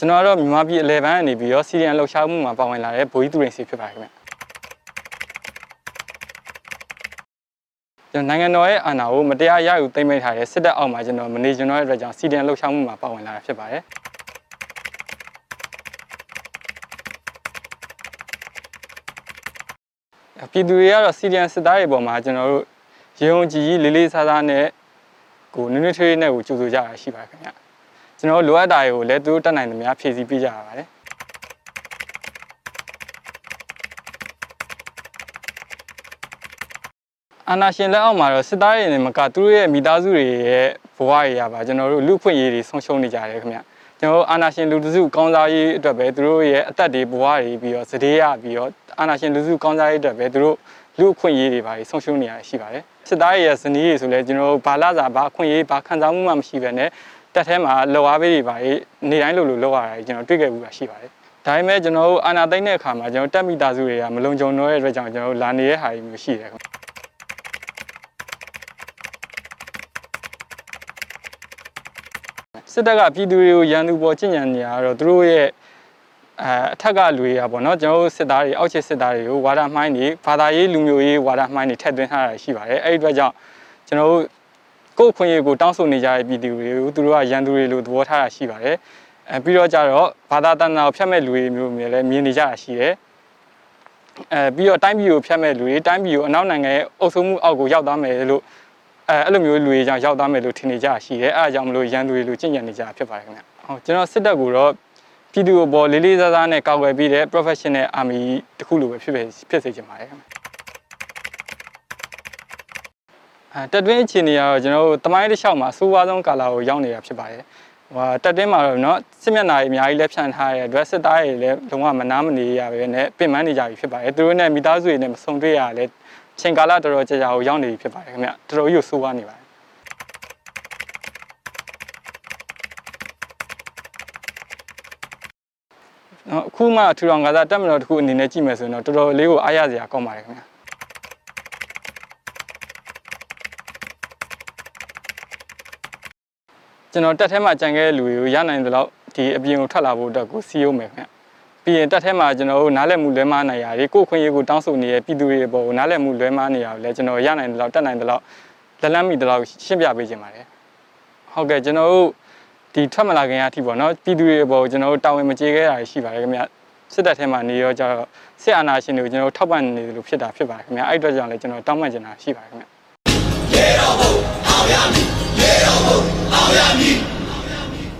ကျွန်တော်ကတော့မြန်မာပြည်အလဲပိုင်းကနေပြီးတော့စီရီယန်လှုပ်ရှားမှုမှာပါဝင်လာတဲ့ဘိုးကြီးသူရင်စီဖြစ်ပါတယ်ခင်ဗျကျွန်တော်နိုင်ငံတော်ရဲ့အာဏာကိုမတရားရယူသိမ်းမိထားတဲ့စစ်တပ်အောက်မှာကျွန်တော်မနေကျွန်တော်ရဲ့အတွက်ကြောင့်စီရီယန်လှုပ်ရှားမှုမှာပါဝင်လာတာဖြစ်ပါတယ်ပြည်သူတွေကတော့စီရီယန်စစ်သားတွေပေါ်မှာကျွန်တော်တို့ရေုံကြည်ကြီးလေးလေးစားစားနဲ့ကိုနွေ့နွေ့ထွေးထွေးနဲ့ကိုကြိုဆိုကြတာရှိပါတယ်ခင်ဗျ ကျွန်တော်တို့လိုအပ်တာတွေကိုလည်းသူတို့တက်နိုင်သမျှဖြည့်ဆည်းပေးကြရပါတယ်အာနာရှင်လက်အောက်မှာတော့စစ်သားတွေနဲ့မကသူတို့ရဲ့မိသားစုတွေရဲ့ဘဝတွေရပါကျွန်တော်တို့လူခွင့်ရေးတွေဆုံးရှုံးနေကြတယ်ခင်ဗျကျွန်တော်တို့အာနာရှင်လူတစုကောင်းစားရေးအတွက်ပဲသူတို့ရဲ့အသက်တွေဘဝတွေပြီးတော့စတေးရပြီးတော့အာနာရှင်လူစုကောင်းစားရေးအတွက်ပဲသူတို့လူအခွင့်ရေးတွေပါဆုံးရှုံးနေရရှိပါတယ်စစ်သားတွေရဲ့ဇနီးတွေဆိုလဲကျွန်တော်တို့ဘာလာစာဘာအခွင့်ရေးဘာခံစားမှုမှမရှိဘဲနဲ့ တက်ထဲမှာလောအားပေးတွေပါနေတိုင်းလိုလိုလောက်ရတာကျွန်တော်တွေ့ခဲ့ဘူးပါရှိပါတယ်ဒါပေမဲ့ကျွန်တော်တို့အာနာသိမ့်တဲ့အခါမှာကျွန်တော်တက်မိသားစုတွေကမလုံခြုံတော့တဲ့အတွက်ကြောင့်ကျွန်တော်တို့လာနေတဲ့ဟာတွေမျိုးရှိတယ်ခင်ဗျစစ်တပ်ကပြည်သူတွေကိုရန်သူပေါ်ကျင့်ကြံနေတာကတော့သူတို့ရဲ့အဲအထက်ကလူတွေကပေါ့နော်ကျွန်တော်တို့စစ်သားတွေအောက်ခြေစစ်သားတွေကိုဝါဒမှိုင်းတွေဘာသာရေးလူမျိုးရေးဝါဒမှိုင်းတွေထည့်သွင်းထားတာရှိပါတယ်အဲ့ဒီအတွက်ကြောင့်ကျွန်တော်တို့ ကိုယ့်အခွင့်အရေးကိုတောင်းဆိုနေကြတဲ့ပြည်သူတွေကိုသူတို့ကရန်သူတွေလို့သဘောထားတာရှိပါတယ်အဲပြီးတော့ကြတော့ဘာသာတန်တာကိုဖျက်မဲ့လူတွေမျိုးမျိုးလည်းမြင်နေကြတာရှိတယ်အဲပြီးတော့တိုင်းပြည်ကိုဖျက်မဲ့လူတွေတိုင်းပြည်ကိုအနောက်နိုင်ငံရဲ့အုပ်စိုးမှုအောက်ကိုရောက်သွားမယ်လို့အဲအဲ့လိုမျိုးလူတွေကြောင့်ရောက်သွားမယ်လို့ထင်နေကြတာရှိတယ်အဲအကြောင်းမလို့ရန်သူတွေလို့ကြင်ကြံနေကြတာဖြစ်ပါတယ်ခင်ဗျဟုတ်ကျွန်တော်စစ်တပ်ကိုတော့ပြည်သူ့ဘောလေးလေးစားစားနဲ့ကောက်ွယ်ပြီးတဲ့ professional army တခုလိုပဲဖြစ်ဖြစ်စေချင်ပါတယ်ခင်ဗျ အဲတက်တွင်းအခြေအနေကတော့ကျွန်တော်တို့တမိုင်းတစ်လျှောက်မှာအဆိုးဝါးဆုံးကာလာကိုရောက်နေတာဖြစ်ပါတယ်ဟိုတက်တွင်းမှာတော့เนาะစစ်မျက်နှာကြီးအများကြီးလက်ဖြန့်ထားတဲ့အတွက်စစ်သားတွေလည်းလုံးဝမနာမနေရပဲနဲ့ပြင်ပန်းနေကြပြီဖြစ်ပါတယ်သူတို့နဲ့မိသားစုတွေနဲ့မဆုံတွေ့ရလဲချိန်ကာလတော်တော်ကြာကြာကိုရောက်နေပြီဖြစ်ပါတယ်ခင်ဗျတော်တော်ကြီးကိုဆိုးဝါးနေပါတယ်နော်အခုမှထူထောင်ကစားတက်မတော်တစ်ခုအနေနဲ့ကြည့်မယ်ဆိုရင်တော့တော်တော်လေးကိုအားရစရာကောင်းပါတယ်ခင်ဗျာ ကျွန်တော်တက်ထဲမှာကြံခဲ့တဲ့လူတွေကိုရနိုင်သလောက်ဒီအပြင်ကိုထွက်လာဖို့အတွက်ကိုစီးရုံးမယ်ခင်ဗျပြီးရင်တက်ထဲမှာကျွန်တော်တို့နားလည်မှုလွဲမှားနေရတယ်ကိုယ်ခွင့်ရေးကိုတောင်းဆိုနေတဲ့ပြည်သူတွေပေါ်ကိုနားလည်မှုလွဲမှားနေရတယ်လဲကျွန်တော်ရနိုင်သလောက်တက်နိုင်သလောက်လက်လန်းမိသလောက်ရှင်းပြပေးခြင်းပါတယ်ဟုတ်ကဲ့ကျွန်တော်တို့ဒီထွက်မလာခင်အထိပေါ့နော်ပြည်သူတွေပေါ်ကျွန်တော်တို့တာဝန်မကျေခဲ့တာရှိပါတယ်ခင်ဗျစစ်တပ်ထဲမှာနေရောကြတော့စစ်အာဏာရှင်တွေကိုကျွန်တော်ထောက်ပံ့နေတယ်လို့ဖြစ်တာဖြစ်ပါတယ်ခင်ဗျအဲ့အတွက်ကြောင့်လည်းကျွန်တော်တောင်းပန်ချင်တာရှိပါတယ်ခင်ဗျရေတော်ဘုံအောင်ရမည် ရေတော်ဘုံအောင်ရမည်